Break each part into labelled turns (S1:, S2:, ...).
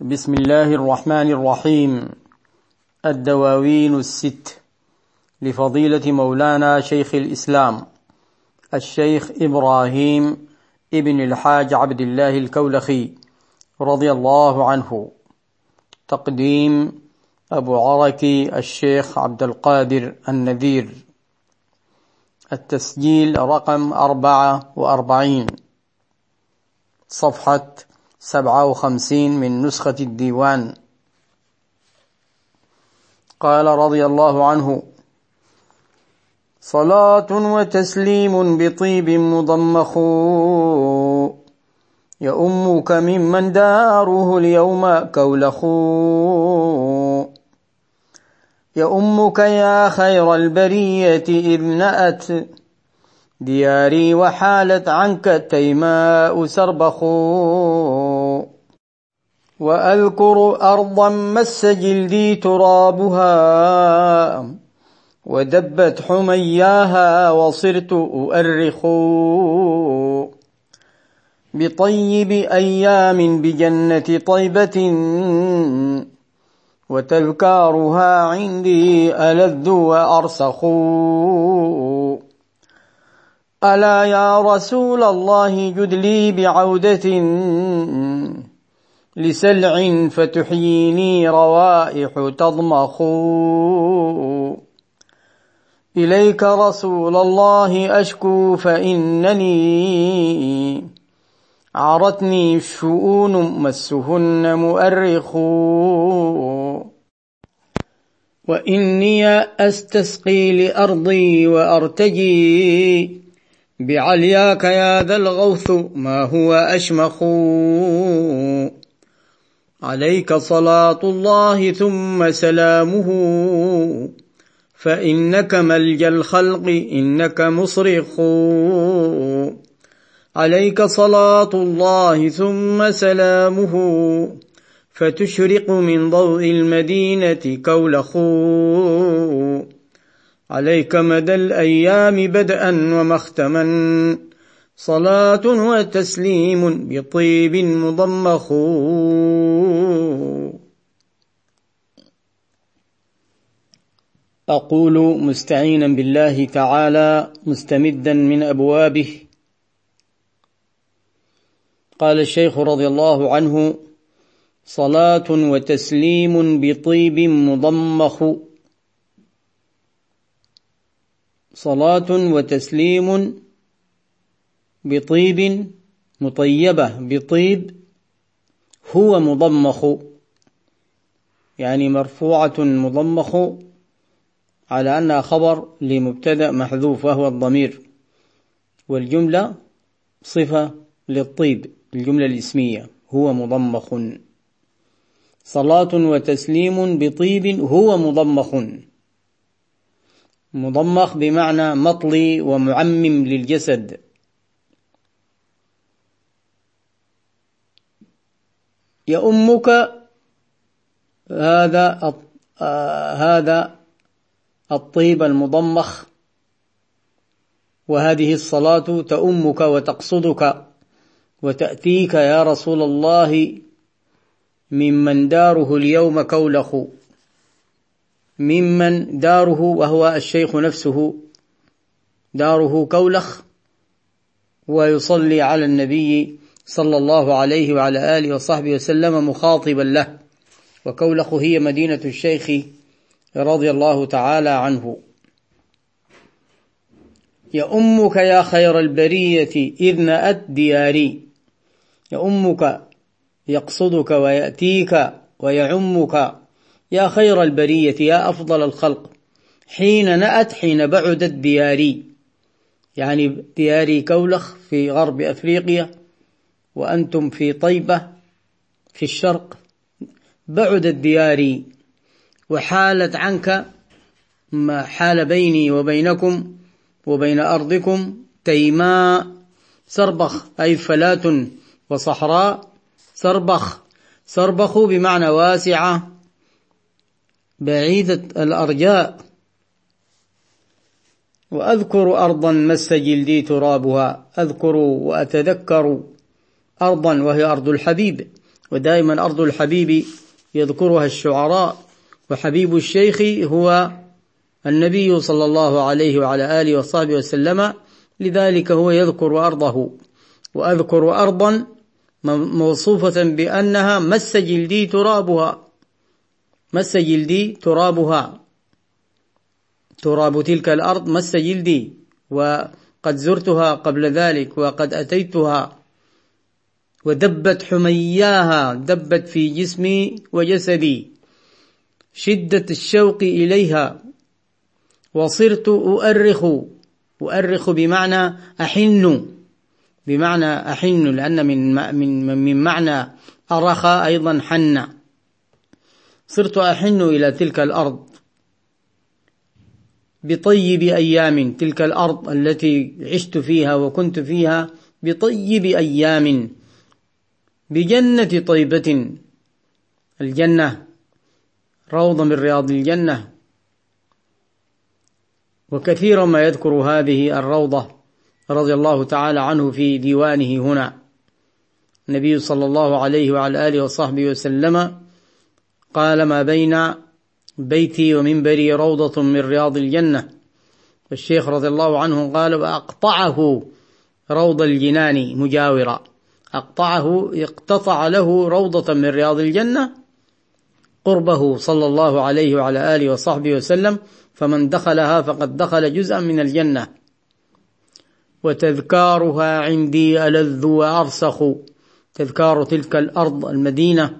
S1: بسم الله الرحمن الرحيم. الدواوين الست. لفضيلة مولانا شيخ الإسلام الشيخ إبراهيم ابن الحاج عبد الله الكولخي رضي الله عنه. تقديم أبو عركي الشيخ عبد القادر النذير. التسجيل رقم أربعة وأربعين. صفحة سبعة وخمسين من نسخة الديوان. قال رضي الله عنه صلاة وتسليم بطيب مضمخ. يؤمك ممن داره اليوم كولخ. يؤمك يا خير البرية إذ نأت. دياري وحالت عنك تيماء سربخ. وأذكر أرضا مس جلدي ترابها ودبت حمياها وصرت أؤرخ. بطيب أيام بجنة طيبة وتذكارها عندي ألذ وأرسخ. ألا يا رسول الله جد لي بعودة لسلع فتحييني روائح تضمخ. إليك رسول الله أشكو فإنني عرتني الشؤون مسهن مؤرخ. وإني أستسقي لأرضي وأرتجي بعلياك يا ذا الغوث ما هو أشمخ. عليك صلاة الله ثم سلامه. فإنك ملجى الخلق إنك مصرخ. عليك صلاة الله ثم سلامه. فتشرق من ضوء المدينة كولخ. عليك مدى الأيام بدءا ومختما. صلاة وتسليم بطيب مضمخ. أقول مستعينا بالله تعالى مستمدا من أبوابه. قال الشيخ رضي الله عنه صلاة وتسليم بطيب مضمخ. صلاة وتسليم بطيب مطيبة. بطيب هو مضمخ يعني مرفوعة مضمخ على أنها خبر لمبتدأ محذوف وهو الضمير. والجملة صفة للطيب الجملة الاسمية هو مضمخ. صلاة وتسليم بطيب هو مضمخ. مضمخ بمعنى مطلي ومعمم للجسد. يؤمك هذا هذا الطيب المضمخ. وهذه الصلاة تؤمك وتقصدك وتأتيك يا رسول الله ممن داره اليوم كولخ. ممن داره وهو الشيخ نفسه داره كولخ ويصلي على النبي صلى الله عليه وعلى آله وصحبه وسلم مخاطبا له. وكولخ هي مدينة الشيخ رضي الله تعالى عنه. يؤمك يا خير البرية إذ نأت دياري يؤمك يقصدك ويأتيك ويعمك. يا خير البرية يا أفضل الخلق. حين نأت حين بعدت دياري. يعني دياري كولخ في غرب أفريقيا. وأنتم في طيبة في الشرق. بعدت دياري وحالت عنك ما حال بيني وبينكم وبين أرضكم تيماء سربخ أي فلاة وصحراء. سربخ سربخ بمعنى واسعة. بعيدة الأرجاء. وأذكر أرضا مس جلدي ترابها. أذكر وأتذكر أرضا وهي أرض الحبيب ودائما أرض الحبيب يذكرها الشعراء وحبيب الشيخ هو النبي صلى الله عليه وعلى آله وصحبه وسلم لذلك هو يذكر أرضه. وأذكر أرضا موصوفة بأنها مس جلدي ترابها. مس جلدي ترابها. تراب تلك الأرض مس جلدي وقد زرتها قبل ذلك وقد أتيتها. ودبت حمياها دبت في جسمي وجسدي. شدة الشوق إليها. وصرت أؤرخ. أؤرخ بمعنى أحن. بمعنى أحن لأن من من من معنى أرخ أيضا حن. صرت أحن إلى تلك الأرض. بطيب أيام تلك الأرض التي عشت فيها وكنت فيها بطيب أيام. بجنة طيبة. الجنة روضة من رياض الجنة. وكثيرا ما يذكر هذه الروضة رضي الله تعالى عنه في ديوانه هنا. النبي صلى الله عليه وعلى آله وصحبه وسلم قال ما بين بيتي ومنبري روضة من رياض الجنة. والشيخ رضي الله عنه قال وأقطعه روض الجنان مجاورا. أقطعه اقتطع له روضة من رياض الجنة قربه صلى الله عليه وعلى آله وصحبه وسلم فمن دخلها فقد دخل جزءا من الجنة. وتذكارها عندي ألذ وأرسخ. تذكار تلك الأرض المدينة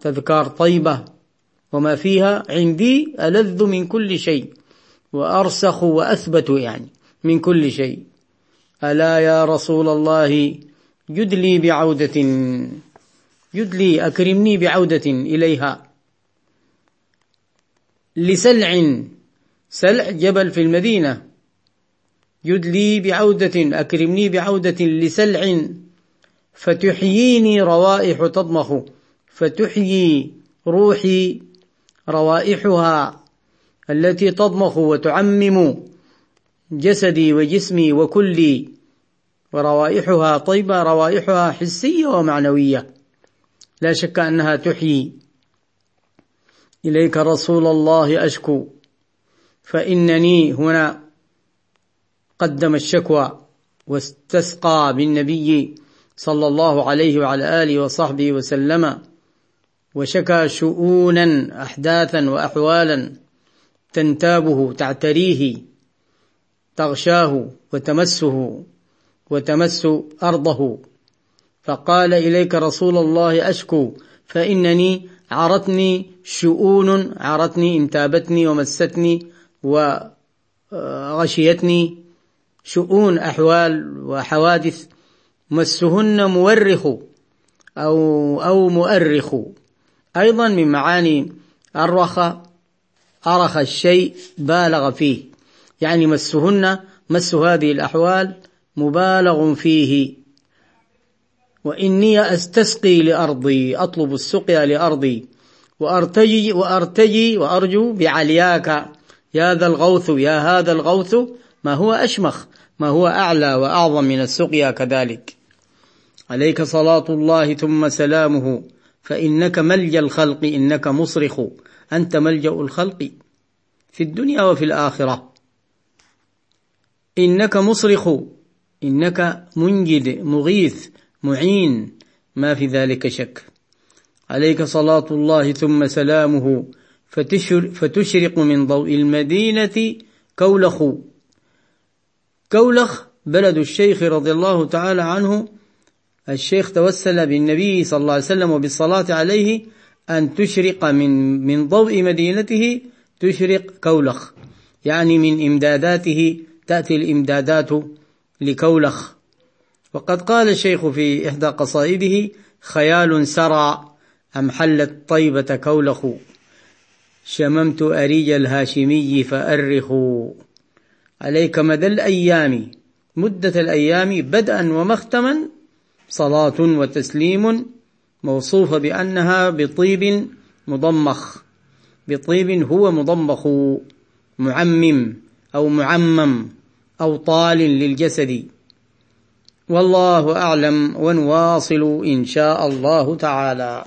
S1: تذكار طيبة. وما فيها عندي ألذ من كل شيء وأرسخ وأثبت يعني من كل شيء. ألا يا رسول الله جدلي بعودة جدلي أكرمني بعودة إليها. لسلع سلع جبل في المدينة. يدلي بعودة أكرمني بعودة لسلع. فتحييني روائح تضمخ فتحيي روحي روائحها التي تضمخ وتعمم جسدي وجسمي وكلي. وروائحها طيبة روائحها حسية ومعنوية. لا شك أنها تحيي إليك رسول الله أشكو. فإنني هنا قدم الشكوى واستسقى بالنبي صلى الله عليه وعلى آله وصحبه وسلم وشكى شؤونا أحداثا وأحوالا تنتابه تعتريه تغشاه وتمسه. وتمس أرضه. فقال إليك رسول الله أشكو فإنني عرتني شؤون عرتني انتابتني ومستني وغشيتني شؤون أحوال وحوادث مسهن مورخ أو أو مؤرخ. أيضا من معاني أرخ أرخ الشيء بالغ فيه. يعني مسهن مس هذه الأحوال مبالغ فيه. وإني أستسقي لأرضي أطلب السقيا لأرضي. وأرتجي وأرتجي وأرجو بعلياك. يا ذا الغوث يا هذا الغوث ما هو أشمخ ما هو أعلى وأعظم من السقيا كذلك. عليك صلاة الله ثم سلامه. فإنك ملجأ الخلق إنك مصرخ. أنت ملجأ الخلق في الدنيا وفي الآخرة. إنك مصرخ. إنك منجد مغيث معين. ما في ذلك شك. عليك صلاة الله ثم سلامه. فتشرق من ضوء المدينة كولخ. كولخ بلد الشيخ رضي الله تعالى عنه. الشيخ توسل بالنبي صلى الله عليه وسلم وبالصلاة عليه أن تشرق من من ضوء مدينته تشرق كولخ. يعني من إمداداته تأتي الإمدادات لكولخ. وقد قال الشيخ في إحدى قصائده خيال سرى أم حلت طيبة كولخ؟ شممت أريج الهاشمي فأرخ. عليك مدى الأيام. مدة الأيام بدءا ومختما صلاة وتسليم موصوفة بأنها بطيب مضمخ. بطيب هو مضمخ معمم أو معمم. أو طال للجسد. والله أعلم ونواصل إن شاء الله تعالى.